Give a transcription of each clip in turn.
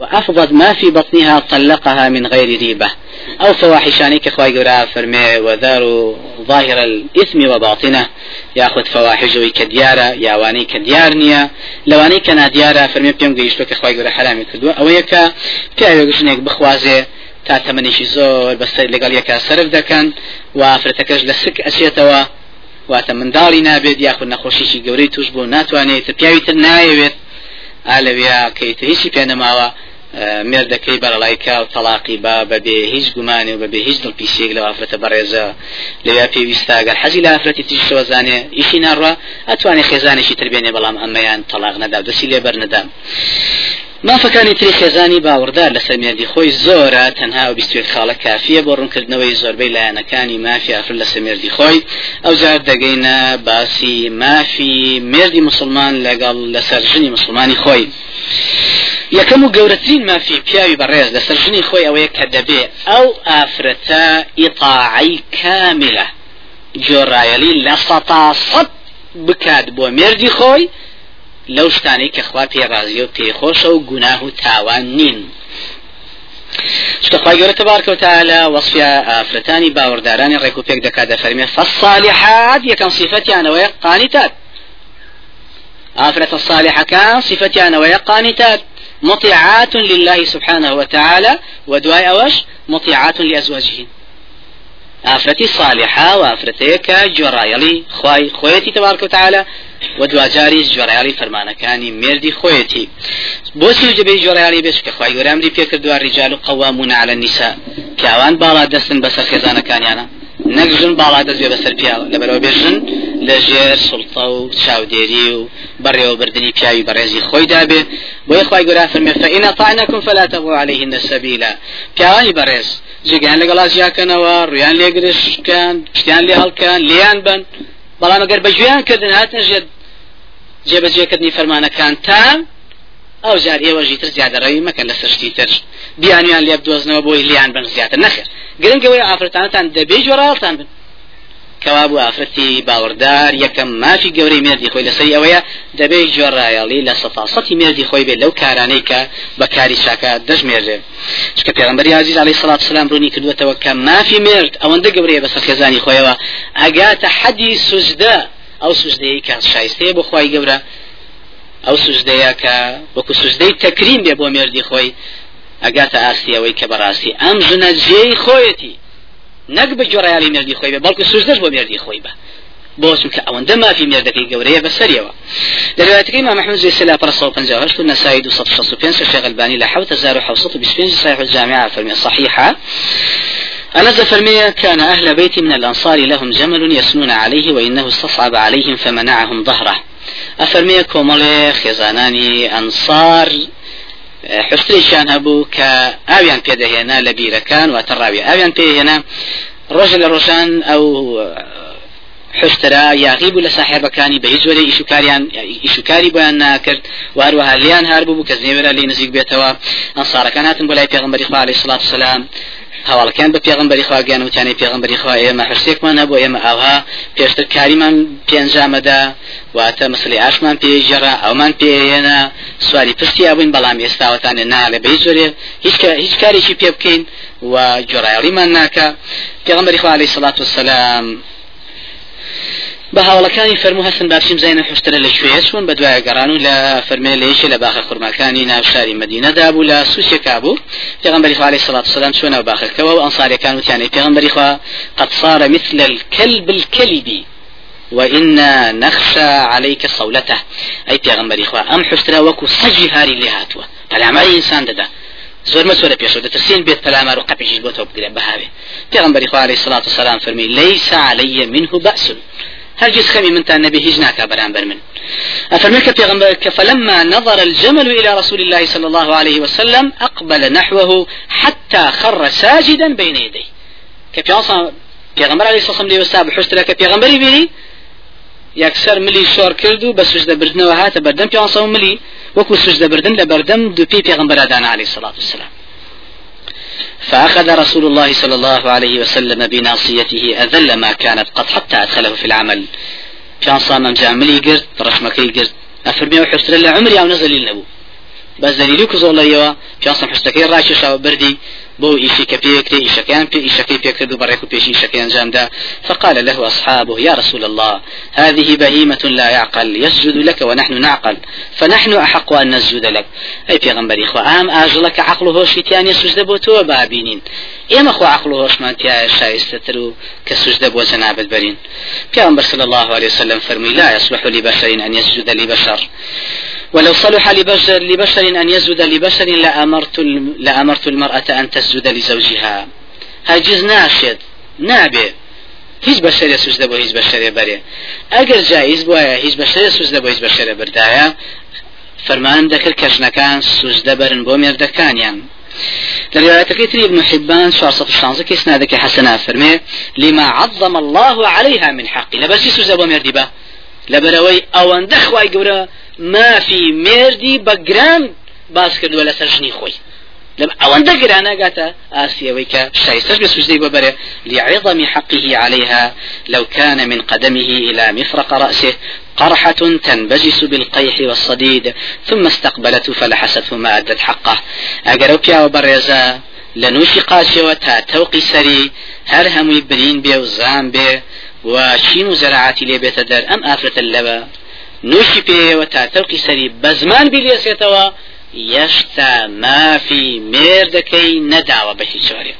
وأفضت ما في بطنها طلقها من غير ريبة. أو فواحشاني كخواي قراء فرمي وذار ظاهر الإثم وباطنه. ياخذ فواحش كديارة ياواني كديارنيا لواني كان ديارة فرمي بيوم قيشتو كخواي قراء حرامي كدوا أو يكا بيعي وقشنيك بخوازي. تا تمنيشي زور بس لقال يكا سرف دكان. وافرتكش لسك أسيتوا. واتە منداڵی نابێت یاخود نەخۆشیشی گەورەی توش بۆ ناتوانێت پیاوی تر نایەوێت ئالەویا کەیتە هیچی پێ مێردەکەی بەرەڵایکە و تەلاقی با بەبێ هیچ گومانی و بەبێ هیچ دڵپیسێک لە ئافرەتە بەڕێزە. لەویا پێویستە ئەگەر حەزی لە ئافرەتی تیشەوە زانێ ئیشی ناڕە ئەتوانێت خێزانێکی تربێنێ بەڵام ئەمەیان تەلاق نەدا دەسی لێ بەرنەدا مافەکانی تری خێزانی باوەڕدار لە سەرمێردی خۆی زۆرە تەنها و بیستوێت خاڵە کافیە بۆ ڕوونکردنەوەی زۆربەی لایەنەکانی مافی ئافر لە سەمێردی خۆی. ئەو جار دەگەینە باسی مافی مێردی مسلمان لەگەڵ لەسەر ژنی مسلمانی خۆی. یەکەم و گەورەترین مافی پیاوی بەڕێز لەسەر ژنی خۆی ئەوەیە کە دەبێ ئەو ئافرەتە ئیطاعی کاملە. جۆڕایەلی لە سەتا سەد بکات بۆ مێردی خۆی لەو شتانەی کە خوا پێڕازیە و پێخۆشە و گوناه و تاوان نین. شتخوای گەورە تبارك وتعالى وصف ئافرەتانی باوەڕدارانی ڕێک و پێک دەکات دەفەرمێ فالصالحات یەکەم صفەتیانەوەیە قانتات ئافرەتە الصالحەکان صفەتیانەوەیە مطيعات لله سبحانه وتعالى ودواي أوش؟ مطيعات لأزواجهن ئافرەتی صالحة وافرەتەیەکە جۆڕایەڵی خی خۆیەتی تبارك وتعالى ودواجاریش جۆڕایالی فەرمانەکانی مردی خۆیەتی بۆچی جبەی جۆڕایالی بێش کە خی گەرامری پێکردووە ڕیجال و قوامون على النساء. پیاوان باڵا دەستن بەسەر خێزانەکانیانە نەک ژن باڵا دەست بەسەر پیاوە لەبەرەوە بێژن لە ژێر سڵتە و و بەڕێوەبردننی پیاوی بەڕێزی خۆی دابێ. بۆی خی گەرا فەرمێ فإن طعنكم فلا تبغوا عليهن السبيلا پیاوانی بەڕێز جگەیان لەگەڵا ژیاکەنەوە ڕویان لێگرشکان شتیان لێ هەڵکەن لیان بن. بەڵام ئەگەر بەگوێیان کردن هاتن ژێت جێبەجێکردنی فەرمانەکان تا ئەو جار ئێوەژی تر زیادەڕەوی مەکەن لە سشتی تر. بیانیان لێ بدۆزنەوە بۆی لیان بن زیاتر. نەخێر. گرنگەوەی ئافرەتانتان دەبێ جۆراڵتان بن. کەوا بوو ئافرەتی باوەڕدار یەکەم مافی گەورەی مێردی خۆی لەسەر ئەوەیە دەبێت جۆڕایەڵی لە سەفاسەتی مێردی خۆی بێت لەو کارانەی کە بەکاری چاکە دەژمێرێ. چکە پێغمبەری عزیز علی سڵات سلام ڕوونی کردوێتەوە کە مافی مرد ئەوەندە گەورەیە بەسەر خێزانی خۆیەوە. ئەگاتە حەدی سوزدە ئەو سوزدەیە کە شایستەیە بۆ خی گەورە ئەو سوزدەیە کە وەکو سوزدەی تەکریم بێ بۆ مێردی خۆی ئەگاتە ئاسیەوەی کە بەڕاستی ئەم ژنە جێی خۆیەتی. نەک بە جۆڕیالی مێردی خۆی بێ بەڵکو سوزدەش بۆ مێردی خۆی بە. بۆ چونکە ئەوەندە مافی مێردەکەی گەورەیە بەسەریەوە. لروايتك إمام محمد زي سلا برا صوب هشت والنسائي دو صف شخص بين الشيخ الباني لحوت زارو حوصة بسبين صحيح الجامعة فرمية صحيحة أنز فرمية كان أهل بيت من الأنصار لهم جمل يسنون عليه وإنه استصعب عليهم فمنعهم ظهره أفرمية كومالي خزاناني أنصار حستريشان هەبوو کە ئاویان پێدەهێنا لە بیرەکان و تەڕاوی ئاویان پێهێنا ڕۆژە لە ڕۆژان ئەو حسترا یاغی بوو لە ساحێبەکانی بە هیچ وەرە ئیشوکاریان ئیشوکاری بۆیان ناکرد واروەها لیان هەر بوو کە زێوەرە لی نزیک بێتەوە ئەنسارەکان هاتن بۆ لای پێغمبەری خوا علیه الصلاة والسلام هەواڵەکان بە پێغمبەری خواگەیان وتیانەی پێغمبەری خوا ئێمە هەرسێکمان هەبوو ئێمە ئاوها پێشتر کاریمان پێنجامەدا واتە مەسلی ئاشمان پێژێرا ئەومان پێێنە سواری پستی ئەبووین بەڵام ئێستاوەتانێ ناڵێ بەی زۆرێ هیچ هیچ کارێکی پێ بکەین و جۆڕایڵیمان ناکە. پێغمبەری خوا علیه الصلاة والسلام بە هاوڵەکانی فەرمو هەستن باشیم زینە حشترە لە کوێ چون بە دوای گەڕان و لە فەرمێ لەیشی لە باخە قورماکانی ناوشاری مدینەدا بوو لە سووسێکا بوو پێغمبەری خوا عليه الصلاة والسلام چۆنە باخەکەەوە؟ و ئەنصارەکان وتیانەی پێغمبەری خوا قد صار مثل الكلب الكلب وإنا نخشى عليك صولته. أي پیغمبری خوا أم حشترا وكو سجي هاري لهاتوا فالعمال إنسان ددا زۆر مەسوەرە پێشەوە دەترسین بێت پەلامار و قەپیش بۆ تۆ بگرێ بەهاوێ پێغمبەری خوا عليه الصلاة والسلام فەرمی ليس علي منه بأس. هرجز خمي من النبي هجناك بران من. أفرميك في فلما نظر الجمل إلى رسول الله صلى الله عليه وسلم أقبل نحوه حتى خر ساجدا بين يديه. كبيانصا پیغمبر عليه الصلاة والسلام وساب حشت لك پیغمبری بینی یەکسەر ملی شۆر کرد و بە سوژدە بردنەوە هاتە بەردەم پێ ملی وەکو سوژدە بردن لە بەردەم دوو پێی پێغمبەرادان عليه الصلاة والسلام. فأخذ رسول الله صلى الله عليه وسلم بناصيته أذل ما كانت قد حتى أدخله في العمل. كان صام جاملي قرد رشمكي قرد. أفرمي وحسر الله عمري أو نزل النبو بەس دەلیلی کوزۆڵەیەوە پیاسم حشتەکەی ڕاکێشەوە بردی بو إيشي كبيك إيشا كان بي إيشا كي بيك بريك بيش إيشا كان جامدا. فقال له أصحابه يا رسول الله هذه بهيمة لا يعقل يسجد لك ونحن نعقل فنحن أحق أن نسجد لك. أي پیغمبر إخوة أم أجلك عقله شيتاني سجد بوتو بابينين إما خو عقله ما تيا شايستترو كسجد بو جنابت برين پیغمبر صلى الله عليه وسلم فرمي لا يصلح لبشر أن يسجد لبشر. ولو صلح لبشر, لبشر أن يسجد لبشر لأمرت, لأمرت المرأة أن تسجد لزوجها. هاجز ناشد نابي هیچ بەشێرە سوزدە بۆ هیچ بەشێرە بەرێ. ئەگەر جاییز بواە هیچ بەشێرە سوزدە بۆ هیچ بەشێرە بردایە فەرمان دەکرد کەژنەکان سوزدە بەرن بۆ مێردەکانیان. لرواية تري ابن حبان شهر صف الشانزة كيس نادك حسنا فرمي لما عظم الله عليها من حق لبس سوزا بمردي با. لبروي أوان دخواي قورا ما في مردي بقران باس كردوا لسرجني خوي. لم أوان دقرانا قاتا آسيا ويكا شايستش بسوجدي ببره لعظم حقه عليها لو كان من قدمه إلى مفرق رأسه قرحة تنبجس بالقيح والصديد ثم استقبلته فلحسته ما أدت حقه. أقرب يا وبرزا لنوشي قاسي وتا توقي سري هر هم برين بي وزام بي وشين زراعتي لي بيت در أم آفرة اللبا؟ نوشي بي وتا توقي سري بزمان بليسيتوا یەشتا مافی مێر دەکەی نەداوە بە هیچ شوارێ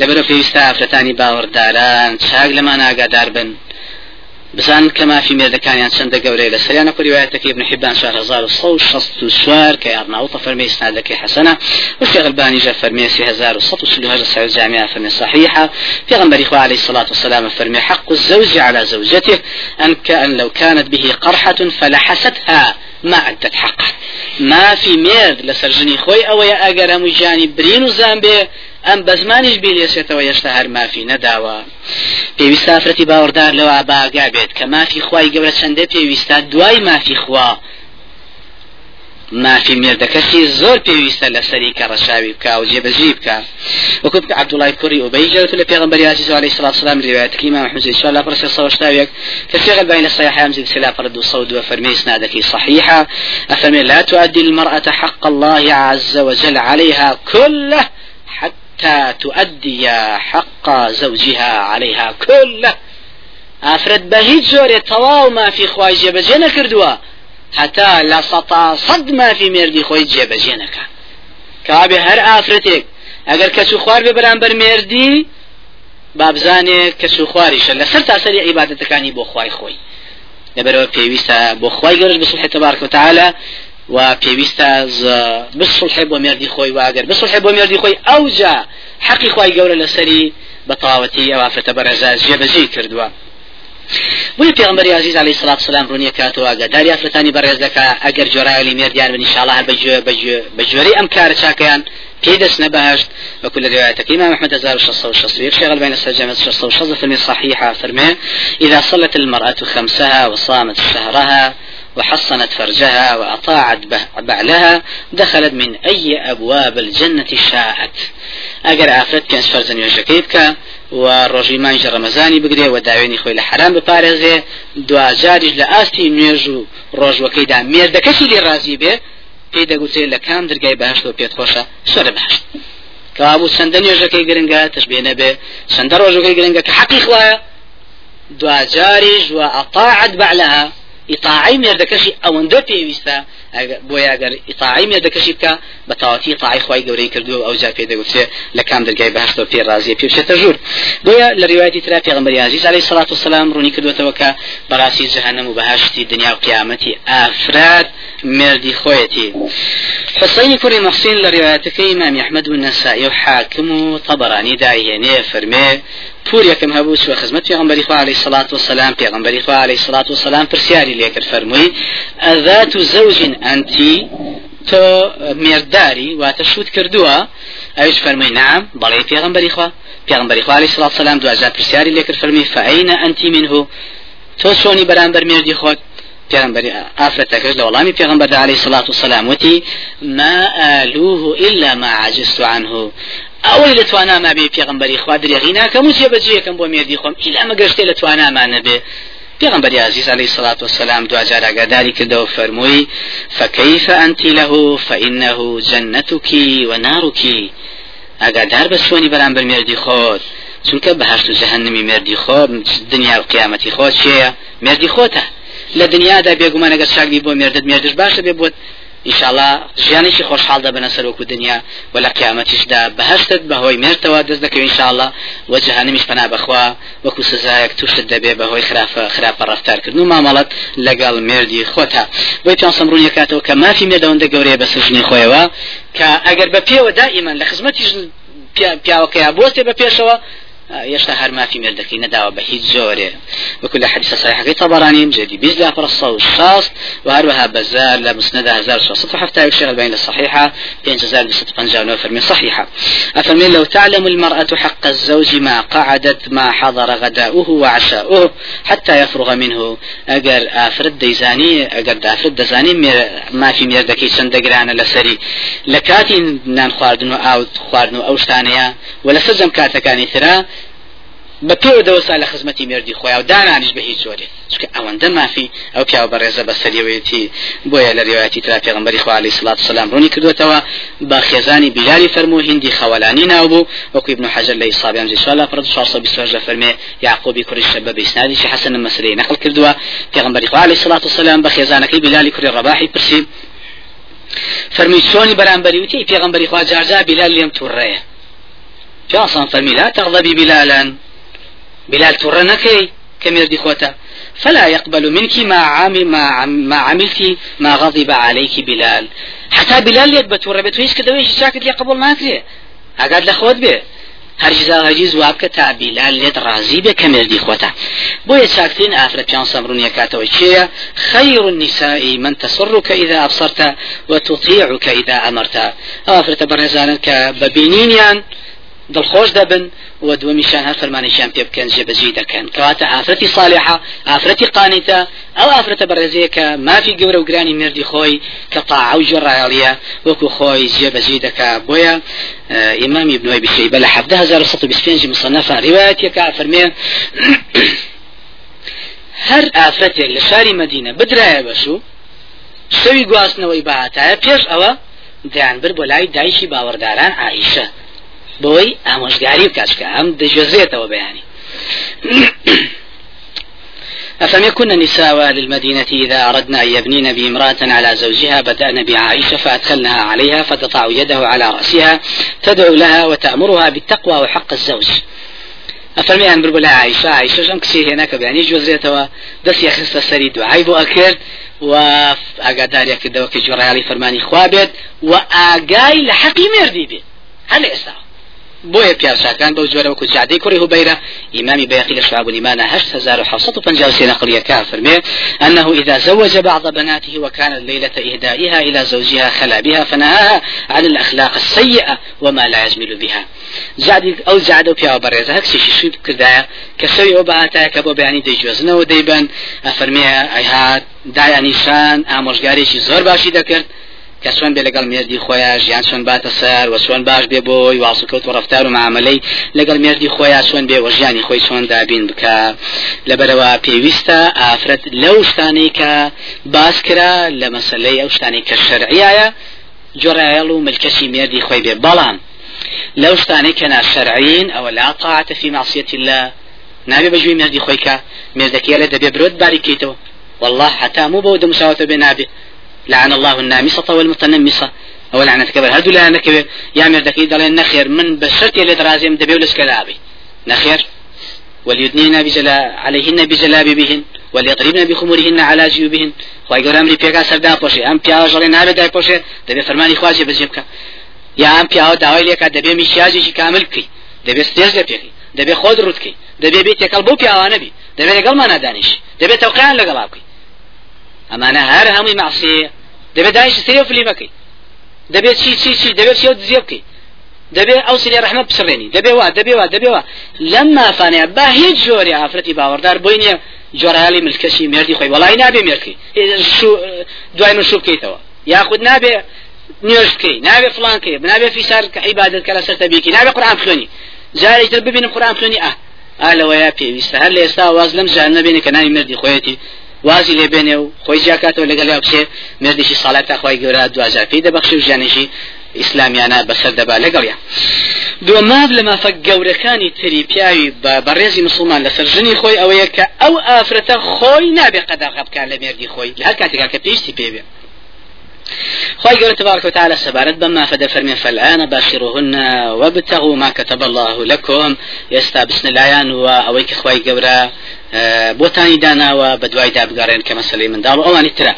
لەبەرە پێویستە ئافرەتانی باوەڕداران چاک لەمان ئاگادار بن. بزان كما في ميرد كان ينسند قوري لسريانا كل روايتك ابن حبان شهر هزار وصو شصت سوار كي أرنا فرمي إسنادك حسنة. وفي غلباني جاء فرمي سي هزار وصط وسلو هجر سعود جامعة فرمي صحيحة. في غنبري إخوة عليه الصلاة والسلام فرمي حق الزوج على زوجته. أن كأن لو كانت به قرحة فلحستها ما عدت حقه. ما في ميرد لسرجني خوي أو يا أجر مجاني برين وزامبي ئەم بە زمانیش بێلێسێتەوە هێشتا هەر مافی نەداوە. پێویستە ئافرەتی باوەڕدار لەوە باگا بێت کە مافی خوای گەورە چەندە پێویستە دوای مافی خوا. مافی مێردەکەسی زۆر پێویستە لە سەری کە ڕەشاوی بکە و جێبەجی بکە. وەکو بکە عبدوڵای کوڕی ئۆبەی جێت لە پێغمبەری عزیز علیه الصلاة والسلام روايتك إمام حمزة إن شاء الله برسل صوت شتاويك كثير بين الصحيح يمزي سلا فرد وصود وفرمي إسنادك صحيحة أفرمي لا تؤدي المرأة حق الله عز وجل عليها كله. حتى تؤدي حق زوجها عليها كله. ئافرەت بە هیچ جۆرێ تەواو مافی خوای جێبەجێ نەکردووە. هەتا لە سەتا سەد مافی مێردی خۆی جێبەجێ نەکە کابێ هەر ئافرەتێک ئەگەر کەس و خوار بێ بەرامبەر مێردی بابزانێ کەس و خواریشە. لەسەر تاسەری عیبادەتەکانی بۆ خوای خۆی. لەبەرەوە پێویستە بۆ خوای گەرش بسڵحێ تەبارک وتعالى و پێویستە بسڵحێ بۆ مێردی خۆی واگەر بسڵحێ بۆ مێردی خۆی ئەوجا حەقی خوای گەورە لەسەری بەتەواوەتی ئەوافرەتە بەڕێزا جێبەجێ کردووە. بوی پێغمبەری عزیز علیه الصلاة والسلام ڕوونیە کاتەوە ئەگەداری ئافرەتانی بەڕێز دەکا ئەگەر جۆرایلی مێردیان بن انشاءالله هەر بەجوێرەی ئەم کارە چاکەیان بيدس نبهشت وكل روايتك إمام أحمد أزار وشصة شغل بين السجامة شصة وشصة فرمي صحيحة فرمي إذا صلت المرأة خمسها وصامت شهرها وحصنت فرجها وأطاعت بعلها دخلت من أي أبواب الجنة شاءت. أجر آفرت كان فرزن يوجكيبك وڕۆژی مانجە ڕەمەزانی بگرێ و داوێنی خۆی لە حرام بپارێزێ دوجاریش لە ئاستی نوێژ و ڕۆژوەکەیدا مێردەکەشی لێ ڕازی بێ پێی دەگوتێ لە کام دەرگای باشەوە پێت خۆشە سۆرە باشت کابوو چەندە نوێژەکەی گرنگە تشبێنە بێ چەندە ڕۆژەکەی گرنگە کە حەقی خوایە دوجاریش و ئەطاعت بعلها. ئیطاعی مێردەکەشی ئەوەندە پێویستە بۆ یاگەر ئیطاعی مێردەکەشی بکە بە تاواتی ئیطاعی خی گەورەی کردو ئەو جا پێ دەگوترێ لە کام دەرگای بەهشتەوە پێ ڕازیە پێ بچێتە ژوور. بۆیە لە ڕواەتی ترا پێغمبەری عزیز علیه الصلاة والسلام ڕوونی کردوێتەوە کە بەڕاستی جەهەنەم و بەهشتی دنیا و قیامەتی ئافراد مێردی خۆیەتی. حسين كوري محسين لروايتك إمام أحمد والنسائي وحاكم وطبراني دايهني فرمي پور یەکەم هەبوو سوە خزمەت پێغمبەری خوا عليه الصلاة والسلام پێغمبەری خوا عليه الصلاة والسلام پرسیاری لێکرد فەرمووی ئەذات زەوج ئەنتی تۆ مێرداری واتە شوت کردووە. ئەوش فەرمووی نعم بەڵێ پێغمبەری خوا پێغمبەری عليه الصلاة والسلام دوازار پرسیاری لێکرد فەرمووی فەئینە ئەنتی منه؟ تۆ چۆنی بەرامبەر مێردی خۆت؟ پیغمبر ئافرەتەکەش لە وەڵامی پێغمبەر عليه الصلاة والسلام وتی ما آلوه إلا ما عجزت عنه. ئەوەی لە تواناما بێ پێغمبەری خوا درێغی ناکەم و یەکەم بۆ مێردی خۆم. ئیلا مەگەشتێ لە توانامانە بێ. پێغمبەری عزیز عليه الصلاة والسلام دو جار ئاگاداری کردەوە فەرمووی فكيف أنت له فإنه جنتك ونارك ئاگادار بە سوۆنی بەرامبەر مێردی خۆت چونکە بەهشت و جەهنمی مێردی خۆ دنیا و قیامەتی خۆت چێە مێردی خۆتە لە دنیادا بێگومان ئەگەر چاکبی بۆ مێردت مێردش باشە بێ ئیشاءله ژیانێکی خۆشحاڵ دەبنە سەرۆکو دنیا و لە قیامەتیشدا بەهشتت بەهۆی مێرتەوە دەست دەکەوی ئیشاءله و جهانمیش پنا بخوا وەکو سزایەک توشت دەبێ بەهۆی خراپە خراپە ڕفتارکردن و مامەڵەت لەگەڵ مێردی خۆتا. بۆی پیان سەمڕون یکاتەوە کە مافی مێدەوەندە گەورەیە بە سژنی خۆیەوە کە ئەگەر بە پێوە دائیمان لە خزمەتی پیاوەکەیا بۆستێ بە پێشەوە يشتا هر ما في مردكي نداوة بهيج زوري وكل حديث صحيح طبراني جدي بيز لا فرصة والشاص وهروها بزار لمسندة هزار شخص حفتى يشتغل بين الصحيحة بين جزار بست فنجان وفرمي صحيحة أفرمي لو تعلم المرأة حق الزوج ما قعدت ما حضر غداؤه وعشاؤه حتى يفرغ منه. أجر أفرد ديزاني أجر أفرد دزاني ما في مردكي سندقران لسري لكاتي نان خواردن أو خواردن أو شتانيا ولا سجم كاتكاني ثرا بە پێوە دەوەسا لە خزمەتی مردی خۆیان و دانانیش بە هیچ جۆرێ. چکە ئەوەندە مافی ئەو پیاوە بەڕێزە بە سەریەوەیەتی بۆیە لە ڕێواەتی ترا پێغمبەری خوالی سلات سلام ڕوونی کردوێتەوە بە خێزانی بیلالی فەرمو هندی خەوەلانی ناوبوو وەکو ابن حجر لە ئیسابیان جیسوالا پرد 420 لە فەرمێ یعقوبی کوڕیش بە بیسنادی حسن مەسلەی نقل کردووە. پێغمبەری خوالی سلات سلام بە خێزانەکەی بیلالی کوڕی ڕباحی پرسی. فەرمی چۆنی بەرامبەری وتی پێغمبەری خوا جارجا بیلال لێم تووڕەیە. جاسان فەرمی لا تغضبي بلالا بلال ترنكي كم يردي خوتا فلا يقبل منك ما عمل ما, ما عملت ما غضب عليك بلال. حتى بلال يد بتور بتويش كده ويش ساكت لي قبول ما كري أقعد لخوت به هرجزا هرجز وابك تا بلال لد راضي به كم يردي خوتا بو ساكتين افرد كان صبرون يكاتو شيء خير النساء من تسرك إذا أبصرت وتطيعك إذا أمرت. افرد برزانك ببينين دڵخۆش دەبن و دووەمیشان هەر فەرمانیشان پێ بکەن جێبەجێ دەکەن. کەواتە ئافرەتی صالحە ئافرەتی قانیتە ئەو ئافرەتە بەڕێزەیە کە مافی گەورە و گرانی مردی خۆی کە تاع و جێڕایاڵیە وەکو خۆی جێبەجێ دەکا. بۆیە ئیمامی ابنوی بشەیبە لە 1925 مصنفە ڕواەتێکە فەرمێ هەر ئافرەتێک لە شاری مدینە بدرایە بەشوو شەوی گواستنەوەی بەهاتایە پێش ئەوە دەیانبر بۆ لای دایشی باوەڕداران عیشە بۆی ئامۆژگاری بکاتکە ئەم دەژێزێتەوە بەیانی. أفلم يكن نساء أهل المدينة إذا أردنا أن يبنين بامرأة على زوجها بدأن بعائشة فأدخلنها عليها فتضع يده على رأسها تدعو لها وتأمرها بالتقوى وحق الزوج. أفرمي أن بربلا عائشة عائشة جم كسي هناك بيعني جوزيتها؟ دس يخص السري دعاي بو أكر و ئاگاداریا کردەوە کە جۆڕیالی فەرمانی خوابێت و ئاگای لە حەقی مردی بێت هەل ئێستا بۆیە پیاساکان بەو جۆرە وەکو جادەی کوڕی هوبەیرە إمام بيقي لشعب الإيمان هشت هزار وحصة فنجاوسي نقلية كافر أنه إذا زوج بعض بناته وكانت ليلة إهدائها إلى زوجها خلا بها فنهاها عن الأخلاق السيئة وما لا يجمل بها. زاد أو زاد بيا بريزة هكسي شو كردايا كسوي وبعتا كبو بياني دي جوزنا وديبن أفرميها أيها دايا نيشان آموشگاري شي زور باشي دكرت کە چۆن بێ لەگەڵ مێردی خۆیان ژیان چۆن باتە سەر و باش بێ بۆی واسوکەوت و ڕفتار و معاملەی لەگەڵ مێردی خۆیان چۆن بێ وە ژیانی خۆی چۆن دابین بکە. لەبەرەوە پێویستە ئافرەت لەو شتانەی کە باس کرا لە مەسلەی ئەو شتانی کە شەرعیایە جۆڕایەڵ و ملکەشی مێردی خۆی بێ. بەڵام لەو شتانەی کە ناشەرعین لا طاعة في معصية الله. نابێ بەجوی مێردی خۆی کە مێردەکەی لە دەبێ برۆت باریکەیتەوە. والله حتى مو بەو بێ نابێ. لعن الله النامصة والمتنمصة. أو لعنة كبر هردو لعنة كبر يا مردكي دلين نخير. من بشرت يلي درازيم دبيو لسكلابي نخير. وليدنين بجلا عليهن بجلابيبهن وليضربن بخمورهن على جيوبهن. خواهي قول أمري بيقا سردا پوشي أم بيا جلين هذا داي پوشي دبي فرماني خواجي بزيبك يا أم بيا داوي ليكا. دبي مشياجي كامل كي دبي ستيز لبيكي دبي خود رودكي دبي بيتي قلبو بيا نبي دبي لقل ما نادانيش. دبي توقيعان لقلابكي ئەمانە هەر هەمووی ماسیەیە دەبێت داش سری فلی بکەی. دەبێت چی چی چی دەبێت چی دزیێ بکەی. دەبێت ئەو سری ڕحمە بسڕێنی دەبێ وا دەبێ وا دەبێ وا. لەم مافانەیە با هیچ جۆری ئافرەتی باوەڕدار بۆی نییە جۆرایالی ملکەشی مێردی خۆی. وڵی نابێ مێرکی دوای من شوو بکەیتەوە یاخود نابێ نوێژ بکەی نابێ فلانکەی نابێ فیسار کە عیبادت کە لە سەر تەبیکی. نابێ قورآن خوێنی جارێک تر ببینم قورآن خوێنی ئە ئالەوەیە پێویستە. هەر لە ئێستا واز لەم ژان نبێنێ کە ناوی مردی خۆیەتی. وازی لێ بێنێ و خۆی جاکاتەوە لەگەڵ بچێ مردێکی ساڵاتە خۆی گەورە دوجار پێی دەبەخشی و ژیانێکی ئیسلامیانە بەسەر دەبا لەگەڵیا دوماv لە مافە گەورەکانی تری پیاوی بە بەڕێزی مسلمان لەسەر ژنی خۆی ئەوەیە کە ئەو ئافرەتە خۆی نابێ قەداغ بکار لە مێردی خۆی لە هەر کاتێکا کە پێویستی پێبێ خواهي قال تبارك وتعالى سبارت بما فد فرمي فالآن باشروهن وابتغوا ما كتب الله لكم يستابسن العيان وأويك خواهي قورا بۆتانی داناوە بە دوای دابگەڕێن کە مەسلەی منداڵ ئەوانی ترە.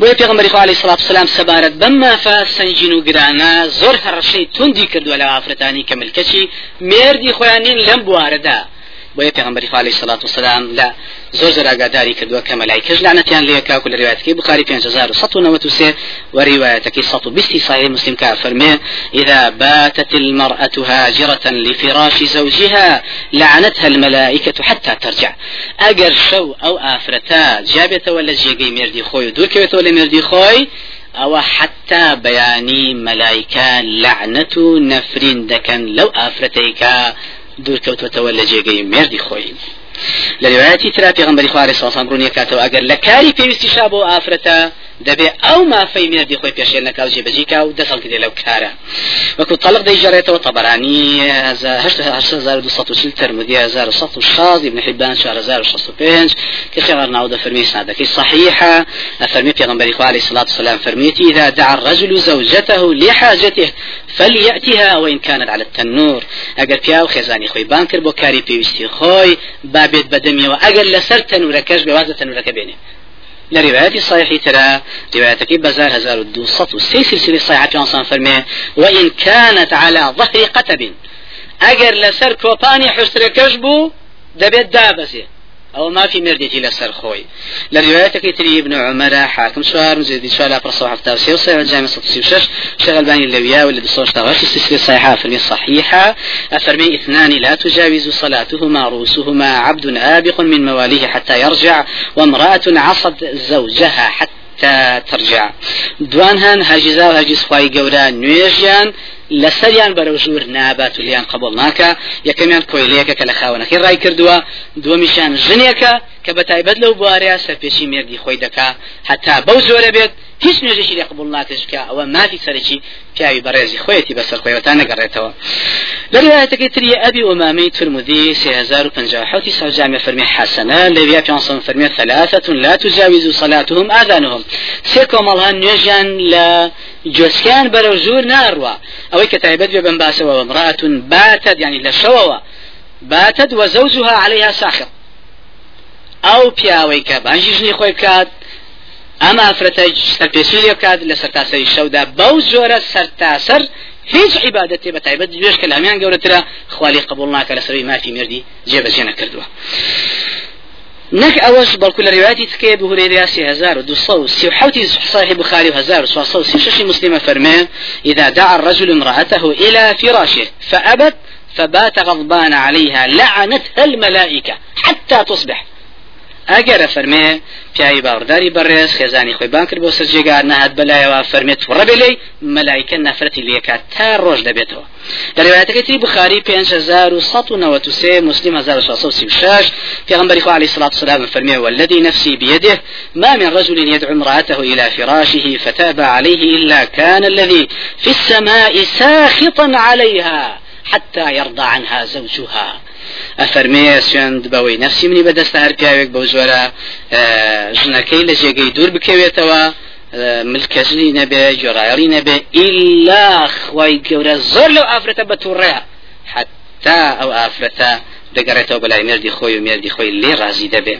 بۆیە پێغمبەری خوا علیه الصلاة والسلام سەبارەت بەم مافە سنجین و گرانە زۆر هەڕەشەی توندی کردووە لە ئافرەتانی کە ملکەچی مێردی خۆیان نین لەم بوارەدا. بۆیە پێغمبەری خوا علیه الصلاة والسلام لە زۆر زۆر ئاگاداری کردووە کە مەلایکەش لعنەتیان لێ کاکو لە ڕوایەتەکەی بخاری 5193 وروايتك سطو بستي صحيح مسلم كافرمي إذا باتت المرأة هاجرة لفراش زوجها لعنتها الملائكة حتى ترجع. أجر شو أو آفرتا جابت ولا جيجي مردي خوي دور كويت ولا مردي خوي أو حتى بياني ملائكة لعنة نفرين دكن لو دور كوت ولا جيجي مردي خوي لە ریواەتی ترا پێغمبەری خوارێ ساسان ڕوونیە کاتەوە ئەگەر لە کاری پێویستی شا بۆ ئافرەتە دەبێ ئەو مافەی مێردی خۆی پێشێ نەکاو جێبەجیکا و دەسەڵ کردێ لەو کارە وەکو تەڵق دەیژێڕێتەوە طبرانی 1940 ترمذي 1100 ابن حبان 4065 كشغر ناود فرمي سنادك صحيحة فرمي پیغمبر إخوة عليه الصلاة فرميتي إذا دعا الرجل زوجته لحاجته فليأتها وإن كانت على التنور. أجر بياو خزاني خوي بانكر بو كاري بيوستي خوي بابت بدمي وأجر لسر تنوركش بوازة تنورك بينه لرواية صحيح ترى روايتك بزار هزار الدوسط وسي سلسلة صحيحة في فرمي وإن كانت على ظهر قتب أجر لسر كوباني حسر كشبو دبيت دابسي. أو ما في مردتي لسر خوي لروايتك تري ابن عمر حاكم سوار مزيد سؤال أقرأ صحف تاوسي وصحيح الجامع ستة وشش شغل باني اللويا واللي بصوش تغش السلسلة الصحيحة فرمي الصحيحة أفرمي اثنان لا تجاوز صلاتهما رؤوسهما عبد آبق من مواليه حتى يرجع وامرأة عصت زوجها حتى ترجع. دوانهان هاجزا وهاجز خواي قورا نويجيان لەسەریان بەرەو ژوور نابات و لیان قبول ناکە. یەکەمیان کۆیلەیەکە کە لە خاونەکەی ڕای کردووە دووەمیشان ژنێکە کە بە تایبەت لەو بوارەیە سەرپێشی مێردی خۆی دەکا. هەتا بەو زۆرە بێت هیچ نوێژێکی لێ قبول ناکەشکە ئەوە مافی سەرکی پیاوی بەڕێزی خۆیەتی بەسەر خۆیەوە نەگەڕێتەوە لە أبي أمامي ترمذي سيهزار وبنجا حوتي سوجامع فرمي حسنة لبيا بيانصن فرمي ثلاثة لا تجاوز صلاتهم آذانهم. سيكو مالهان نيجان لا جوسكان برو زور ناروا أو كتايبت ببن باسوا وامرأة باتت يعني لشوا باتت وزوجها عليها ساخط أو بياوي بانجي جني خوي بكات ئەمە ئافرەتە سەرپێسی لێکات لە سەرتاسەری شەودا بەو زۆرە سەرتاسەر هیچ عیبادەتێ بە تایبەت دوێش کە لامیان گەورەترە خوالی قبول ناکە لە سەروی مافی مردی جێبەجێ نەکردووە نك أوش بل رواياتي تكي بهريرة سي هزار ودوصو سي وحوتي صحيح بخاري وهزار وصوصو سي ششي مسلمة فرمان إذا دعا الرجل امرأته إلى فراشه فأبت فبات غضبان عليها لعنتها الملائكة حتى تصبح. ئەگەرە فەرمێ پیاوی باوەڕداری بەڕێز خێزانی خۆی بان کرد بۆ سەرجێگار نەهات بەلایەوە فەرمێت ڕەبێ لێی مەلایکە نەفرەتی لێکات تا ڕۆژ دەبێتەوە لە روایەتەکەی بخاری 5693 مسلم 1636 پیغمبر خوا عليه الصلاة والسلام فرمي والذي نفسي بيده ما من رجل يدعو امرأته إلى فراشه فتأبى عليه إلا كان الذي في السماء ساخطا عليها حتى يرضى عنها زوجها. ئەفەرمێ سوێند بەوەی نفسی منی بەدەستە هەر پیاوێک بەو جۆرە ژنەکەی لە جێگەی دوور بکەوێتەوە ملکەزنی نەبێ جۆڕایڵی نەبێ ئیلا خی گەورە زۆر لەو ئافرەتە بە تووڕێ حتا ئەو ئافرەتە دەگەڕێتەوە بەلای مردی خۆی و مردی خۆی لێ ڕازی دەبێ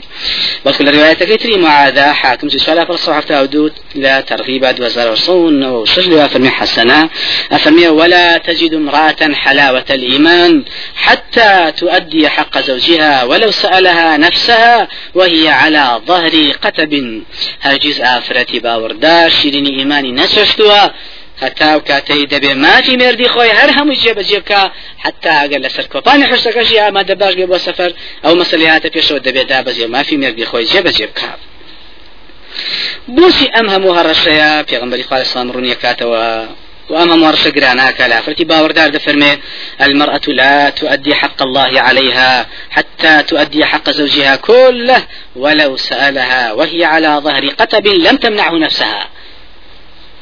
بەڵکو لە ڕواەتەکەی تری معادا حاکم صحفة أودود لا ترغيب دوزار وصون وشج لها فرمي حسنة أفرمي ولا تجد امرأة حلاوة الإيمان حتى تؤدي حق زوجها ولو سألها نفسها وهي على ظهر قتب. هاجز آفرتي باوردار شيرين إيماني نسشتها هەتا و کاتەی دەبێ مافی مردی خۆی هەر هەموو جێبەجێ بکە حتا ئەگەر لەسەر کۆپانی حشتەکەشی ئامادە باش بێ بۆ سەفەر ئەو مەسلیاتە پێشەوە دەبێت دابەزێ مافی مردی خۆی جێبەجێ بکە بوسی ئەم هەموو هەڕەشەیە؟ پێغمبەری خوا سلام ڕوونیە کاتەوە وأما مورشة قراناك لا فرتي باوردار دفرمي المرأة لا تؤدي حق الله عليها حتى تؤدي حق زوجها كله ولو سألها وهي على ظهر قتب لم تمنعه نفسها.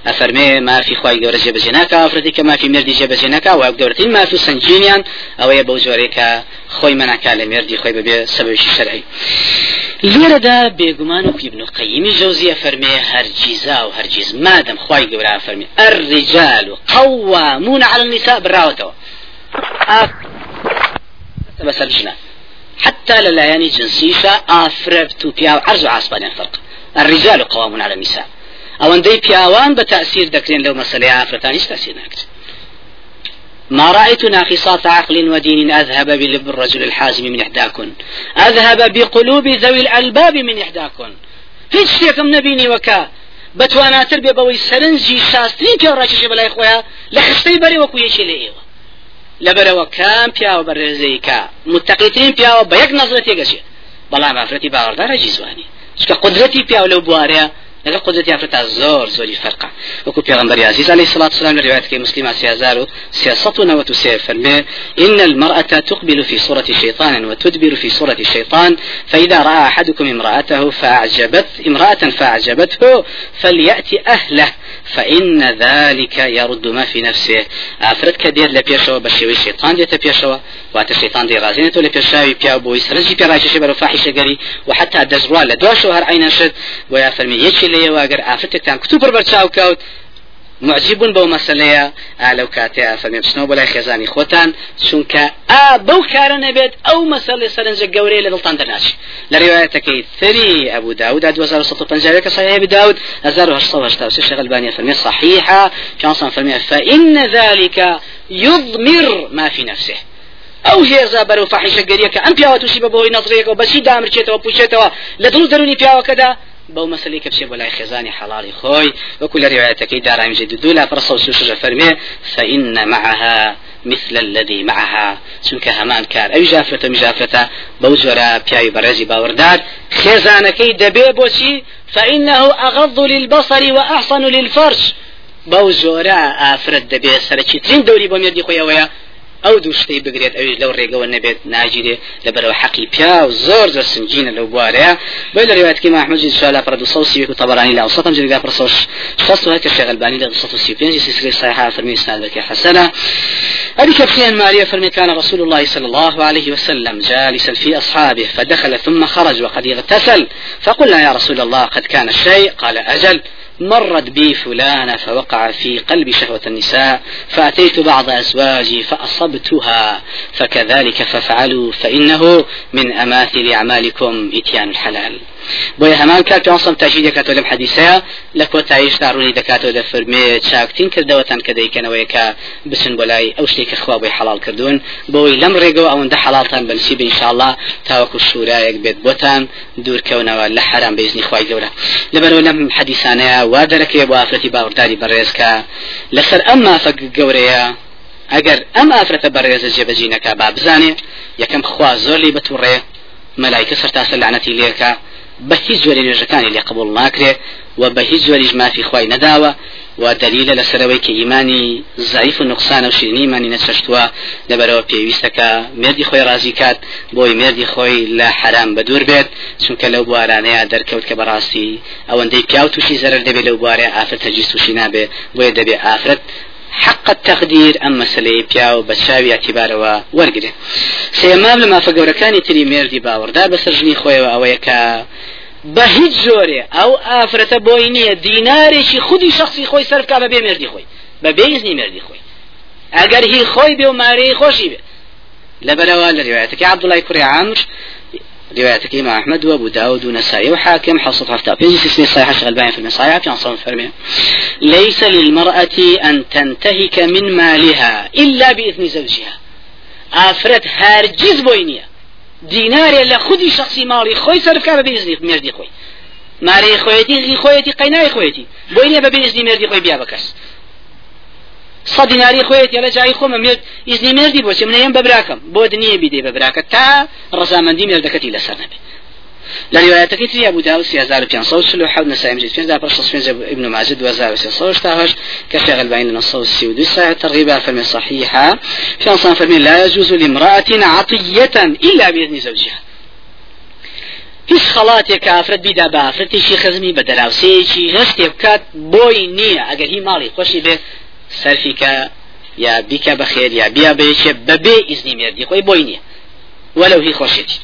أفرمي ما في خواي جورة جبجناك أفرتك ما في مردي جبجناك وأبدورتين ما في سنجينيان أو يبوزوريك خوي منعك لمردي خوي ببي سبب شرعي لێرەدا بێگومان و ابن القيم جوزية فرمي هرجيزا وهرجيز مادم خواي قورا فرمي الرجال قوامون على النساء براوتو بس الجنة حتى للاياني جنسيشة آفربتو بياو عرض عصبان فرق. الرجال قوامون على النساء. أو اندي بياوان بتأثير دكرين لو مسألة آفرتان تأثير ناكت ما رأيت ناقصات عقل ودين أذهب بلب الرجل الحازم من إحداكن. أذهب بقلوب ذوي الألباب من إحداكن. هیچ شتێکم نبینی وەکە بەتواناتر بێ بەوەی سەرنجی پێ ڕاکێشە بەلای خۆیان لە خستەی بەرێ وەکو یەکێ لە ئێوە. لەبەرەوە کام پیاوە بەڕێزەیکە متەقیترین پیاوە بە یەک نەزرە تێگەشێت بەڵام ئافرەتی باوەڕدارە جیزوانی چکە قدرەتی پیاو لەو بوارەیە لەگە قدرەتی ئافرەتا زۆر زۆری فەرقە وەکو پێغمبەر عزیز عليه الصلاة والسلام لرواية مسلمة سيازار سياسة نوت فرمي إن المرأة تقبل في صورة شيطان وتدبر في صورة الشيطان فإذا رأى أحدكم امرأته فأعجبت امرأة فأعجبته فليأتي أهله فإن ذلك يرد ما في نفسه. أفرد كدير لبيشوا بشوي الشيطان ديت بيشوا وات الشيطان دي غازينته لبيشاوي بيا بوي سرنجي بيا رايش شبر فاحشة قري وحتى دزروا لدوشو هر عين شد. ويا فرمي يشي لي واقر ئافرتێکتان کتوبڕ بەرچاو کەوت معجبون بەو مەسلەیە لەو کاتێ فەرمی بچنەوە بەلای خێزانی خۆتان چونکە ئا بەو کارە نەبێت ئەو مەسلێ سەرنجە گەورەی لە دڵتان دەناچی لە ڕێوایەتەکەی ثري أبو داود 2150 كصحيح أبي داود 1886 شغل بانية فرمي صحيحة كان فرمي فإن ذلك يضمر ما في نفسه. ئەو هێزا بەرەو فاحیشە گەریەکە ئەم پیاوە تووشی بە بەهۆی نەزرەیەکەوە بەچی دامرچێتەوە پوچێتەوە لە دڵ دەرونی پیاوەکەدا کە بچێ بۆ لای خێزانی حەڵاڵی خۆی وەکو لە ڕێوایەتەکەی دارامژێ دوو لا پرسە و سوشە فەرمێ فإن معها مثل الذي معها. هەمان کار ئەوی ژافرەتە میژافرەتە بەو جۆرە پیاوی بەڕێزی باوەڕدار. خێزانەکەی دەبێ بۆچی؟ فإنه أغض للبصر وأحسن للفرج. بەو جۆرە ئافرەت دەبێ سەرکی ترین دەوری بۆ مێردی خۆیەوەیە ئەو دووشتەی بگرێت ئەوش لەو ڕێگەوە نەبێت ناگیرێ لەبەرەوە حەقی پیا و زۆر زۆر سنجینە لەو بوارەیە. بۆی لە ڕێواتکی محمد سوالا پڕ دو سەوسی و طبرانی لا وسطم جرگا پڕ سەوش شەست وهەکە شێغلبانی لە 235 سلسلة صحيحة فرمي سنادك حسنة أبي كبسين ماريا فرمي كان رسول الله صلى الله عليه وسلم جالسا في أصحابه فدخل ثم خرج وقد اغتسل. فقلنا يا رسول الله قد كان الشيء قال أجل. مرت بي فلانة فوقع في قلبي شهوة النساء فأتيت بعض أزواجي فأصبتها فكذلك فافعلوا فإنه من أماثل أعمالكم إتيان الحلال. بۆیە هەمان کات پێسم تاژی دەکاتەوە لەم حەدیسەیە لە کۆتاییش داڕوونی دەکاتەوە دە فەرمێ چاکتین کردەوەتان کە دەیکەنەوەی کە بچن بۆ لای ئەو شتێکە خوا بۆی حەڵال کردوون. بۆی لەم ڕێگەوە ئەوەندە حەڵالتان بنسی بە ئینشاءڵڵا تاوەکو شعورایەک بێت بۆتان دوورکەونەوە لە حرام بێزنی خوای گەورە. لەبەرەوە لەم حەدیسانەیە وا دەرەکەوێ بۆ ئافرەتی باوەڕداری بەڕێزکە لەسەر ئەم مافە گەورەیە ئەگەر ئەم ئافرەتە بەڕێزە جێبەجینەکە با بزانێ یەکەم خوا زۆر لی بەتوڕێ مەلایکە سەرتاسە لعنەتی لێکە بە هیچ جۆری نوێژەکانی لێ قبول ناکرێ و بە هیچ جۆریش مافی خوای نەداوە و دلیلە لەسەرەوەی کە ئیمانی زایف و نقصان و شیرنی ایمانی نەچەشتووە لەبەرەوە پێویستەکە مردی خۆی ڕازی کات بۆی مردی خۆی لە حرام بەدور بێت چونکە لەو بوارانەیە دەرکەوت کە بەڕاستی ئەوەندەی پیاو تووشی زەرر دەبێت لەو بوارێ ئافرەت تەجیز تووشی نابێ بۆیە دەبێت حق التقدير أما مسألة بياو بتشاوي اعتباروا ورقده سيمام لما فقوركاني تري ميردي باوردار بسرجني خوي وأويكا بە هیچ جۆرێ ئەو ئافرەتە بۆی نییە. دینارێکی خودی شخصی خۆی سەرکا بە بێ مردی خۆی. بە بێزنی مردی خۆی. ئەگەر هی خۆی بێ و مارەی خۆشی بێ. لەبەرەوە لە ڕواەتەکە عبدوڵای کوڕی عامر روايتك إمام أحمد وأبو داود ونسائي وحاكم حصة حفتة في سنة صحيحة الألباني في المصايع في عصام فرمي ليس للمرأة أن تنتهك من مالها إلا بإذن زوجها. أفرت هارجز بوينية دینارێ لە خودی شخصی ماڵی خۆی سەرکە بە بێزنی مردی خۆی. مارەی خۆەتی خۆیەتی قەینای خۆیەتی. بۆی نیە بە بێزنی مردی خۆی بیا بکەس. سە دیناری خۆیەتی لە جای خۆمە مرد ئیزنی مردی بۆچی منەیەم بەبراکەم بۆ دنیە بیدێ بەبراکە تا ڕزامەندی مردەکەتی لەسەر نەبێت لرواية كتير أبو داود سيازار بيان صوت سلو حول نسائم جيد فين دابر صوت ابن ماجد وزار وسيصوش تاهش كشغل بين النصوص السيودي ساعة ترغيبها فرمي صحيحة في أنصان فرمي لا يجوز لامرأة عطية إلا بإذن زوجها. هیچ خەڵاتێک ئافرەت بیدا بە ئافرەتێکی خزمی بە دەراوسەیەکی هەستێ بکات بۆی نییە. ئەگەر هی ماڵی خۆشی بێ سەرفیکە یا بیکە بەخێر یا بیا بێچێ بەبێ ئیزنی مێردی خۆی بۆی نییە. وەلو هی خۆشێتی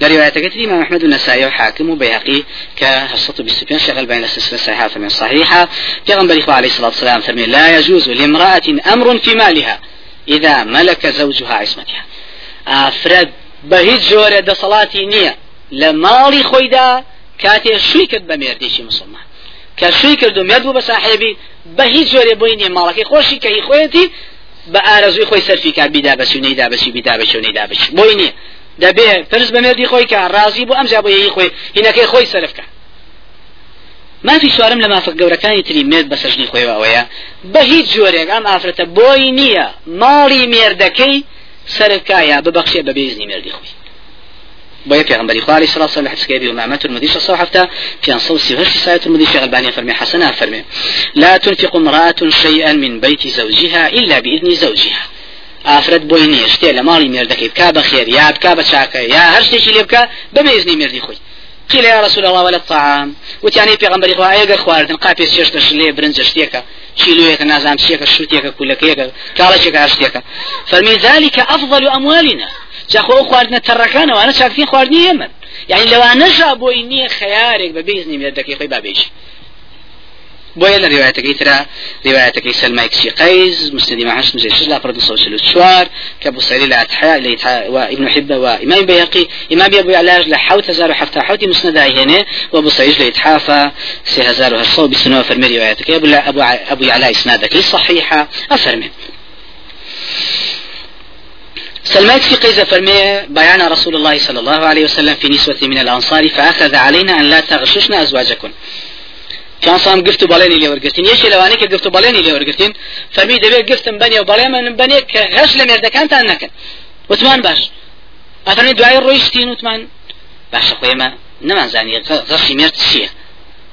لرواية كتري إمام أحمد النسائي وحاكم وبيهقي كهشة بستبين شغل بين السلسلة صحيحة من صحيحة في غنبري عليه الصلاة والسلام فرمي لا يجوز لامرأة أمر في مالها إذا ملك زوجها عصمتها. أفرد بهيج جورة دصلاتي نية لمالي خويدا كاتي شوي كد بميرديشي مسلمان. بصاحبي بهيج جورة بويني مالكي خوشي كهي خويتي بە ئارەزوی خۆی سەرفیکار بیدا بەسی و نەیدا بەسی بیدا بەچ و نەیدا بەچ بۆی نییە پرس بە مێردی خۆی کە ڕازی بۆ ئەمجا بۆ یی خۆی هینەکەی خۆی سەرفکە مافی سوارم لە مافق گەورەکانی تری مێرد بە سەژنی خۆی ئەوەیە بە هیچ جۆرێک ئەم ئافرەتە بۆی نییە. ماڵی مێردەکەی سەرکایە ببەخشێ بە بێزنی مێردی خۆی. بۆیە پێغمبەری خواري صلى الله عليه وسلم حديث كبير ومامة المدي صلى الله عليه في أنصو سيغش ساية المدي في غلبانية فرمي حسنا فرمي لا تنفق امرأة شيئا من بيت زوجها إلا بإذن زوجها. ئافرەت بۆی نییە. شتێ لە ماڵی مێردەکەی بکا بە خێر یا بکا بە چاکە یا هەر شتێکی لێ بکە بەمێزنی مێردی خۆی. قيل يا رسول الله ولا الطعام وتعني في غنبري خوا ايغر خواردن قابي سيش تشلي برنج شتيكا شيلويك نازام شيكا شوتيكا كلكيكا كالشيكا شتيكا فمن ذلك افضل اموالنا جاخو خواردنا تركانا وانا شاكتين خواردني يمن يعني لو انا جابوي نيه خيارك ببيزني من الدقيقه بابيش بۆیە لە ڕواەتەکەی ترا ڕواەتەکەی سلمای کچی قەیز مسندی معش مجێش لا پرد صوت چوار کە بوسەری لە أتحياء وابن حبة وإمام بيهقي إمام أبو علاج لحوت هزار وحفتا حوتي مسند هنا وأبو سعيد لإتحافة سي هزار وهرصو بسنوة فرمي روايتك أبو أبو أبو علاء إسنادك صحيحة أفرمي. سلمات في قيزة فرمي بيان رسول الله صلى الله عليه وسلم في نسوة من الأنصار فأخذ علينا أن لا تغششن أزواجكم چانسان گفت و بەڵێنی لێوەرگتین یەکی لەوانەیە کە گفت و بەڵێنی لێوەرگتین فەرمی دەبێت گفتم بنێ و بەڵێ من بنێ کە غەش لە مێردەکانتان نەکەن وتمان باش ئەفەرمی دوای ڕۆیشتین وتمان باشە خۆێمە نەمانزانی غەشی مێرد چییە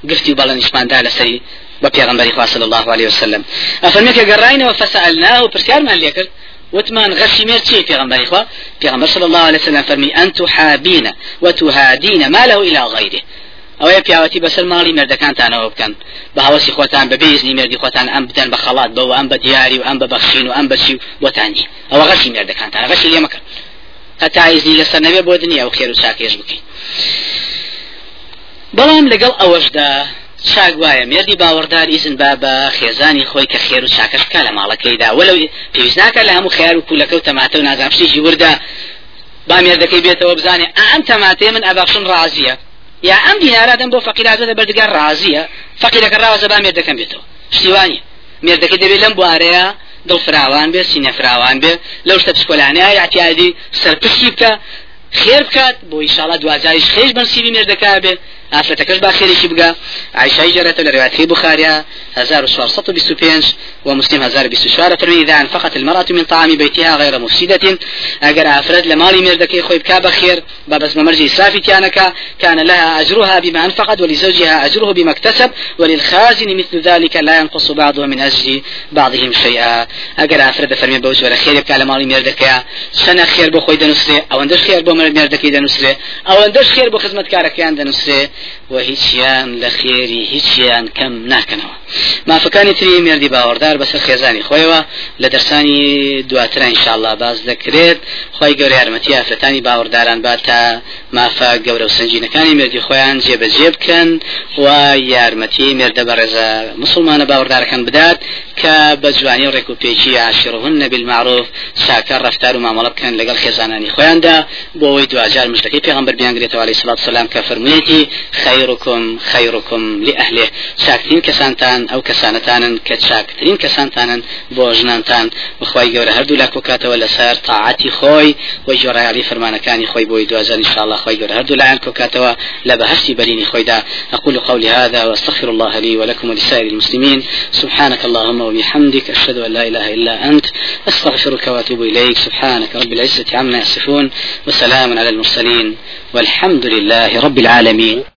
گفتی و بەڵێنیشماندا لەسەری بە پێغمبەری خوا صلی الله عليه وسلم ئەفەرمی کە گەڕاینەوە فسألناه و پرسیارمان لێ کرد وتمان غشي مير چی پیغمبر اخوا پیغمبر صلى الله عليه وسلم فرمي ان تحابين وتهادين ما له إلى غيره ئەوەیە پیاوەتی بەسەر ماڵی مردەکانتانەوە بکەن. بە هەوەسی خۆتان بە بێزنی مردی خۆتان ئەم بدەن بە خەڵات بەوە ئەم بە دیاری و ئەم بە بەخشین و ئەم بەچی بۆتانی. ئەوە غەشی مردەکانتان غەشی لێ مەکەن هەتا ئیزنی لەسەر نەبێ بۆ دنیا و خێر و چاکێش بکەین. بەڵام لەگەڵ ئەوەشدا چاک وایە مێردی باوەڕدار ئیزن با بە خێزانی خۆی کە خێر و چاکەش کا لە ماڵەکەیدا. وەلو پێویست ناکە لە هەموو خیار و پولەکە و تەماتە و نازام شتێکی وردا با مێردەکەی بێتەوە بزانێ ئەم تەماتێ من ئەبەخشن ڕازیە. یا ئەم دینارە دەم بۆ فەقیرازە لە بەردگار ڕازیە فەقیرەکە ڕاوەزە با مێردەکەم بێتەوە شتیوانی مێردەکە دەبێت لەم بوارەیە دڵ فراوان بێ سینە فراوان بێ لەو شتە پسکۆلانەیە یاعتیادی سەرپشتی بکە خێر بکات بۆ ئیشاڵە دوازایش خێش بەنسیبی مێردەکە بێت ئافرەتەکەش با خێریشی بگە عیشای جرەتە لە روایەتی بخاریا 1425 ومسلم 1024 فرمي إذا أنفقت المرأة من طعام بيتها غير مفسدة. أجر أفرد لمالي مردك خوي بكا بخير بابس ممرجي إسرافي تيانك كان لها أجرها بما أنفقت ولزوجها أجره بما اكتسب وللخازن مثل ذلك لا ينقص بعضهم من أجر بعضهم شيئا. أجر أفرد فرمي بوج ولا خير بكا لمالي مردك سنة خير بو خوي دنسري أو أندش خير بو مردك دنسري أو أندش خير بو خدمة كاركيان دنسري و هیچیان لە خێری هیچیان کەم ناکەنەوە. مافەکانی تری مردی باوەڕدار بەسەر خێزانی خۆیەوە لە دەرسانی دواترە انشاءله باز دەکرێت. خۆی گەور یارمەتی ئافرەتانی باوەڕداران با تا مافە گەورە و سنجینەکانی مردی خۆیان جێبەجێ بکەن و یارمەتی مێردە بە ڕێزە مسلمانە باوەڕدارەکان بدات کە بە جوانی ڕێک و پێچی عاشرهن بالمعروف چاکە ڕفتار و مامەڵە بکەن لەگەڵ خێزانانی خۆیاندا بۆ ئەوەی دوجار مشتەکەی پێغمبەر بیانگرێتەوە عليه الصلاة والسلام کە فەرموویەتی خيركم خيركم لأهله شاكتين كسانتان أو كسانتان كشاكتين كسانتان بوجنانتان وخواي جورا هردو لكو كاتوا لسار طاعتي خوي وجورا يعلي فرمان كان خوي بوي دوازان إن هردو لعن كاتوا لبهشتي بريني خوي دا أقول قولي هذا وأستغفر الله لي ولكم ولسائر المسلمين. سبحانك اللهم وبحمدك أشهد أن لا إله إلا أنت. أستغفرك وأتوب إليك. سبحانك رب العزة عما يصفون. وسلام على المرسلين. والحمد لله رب العالمين.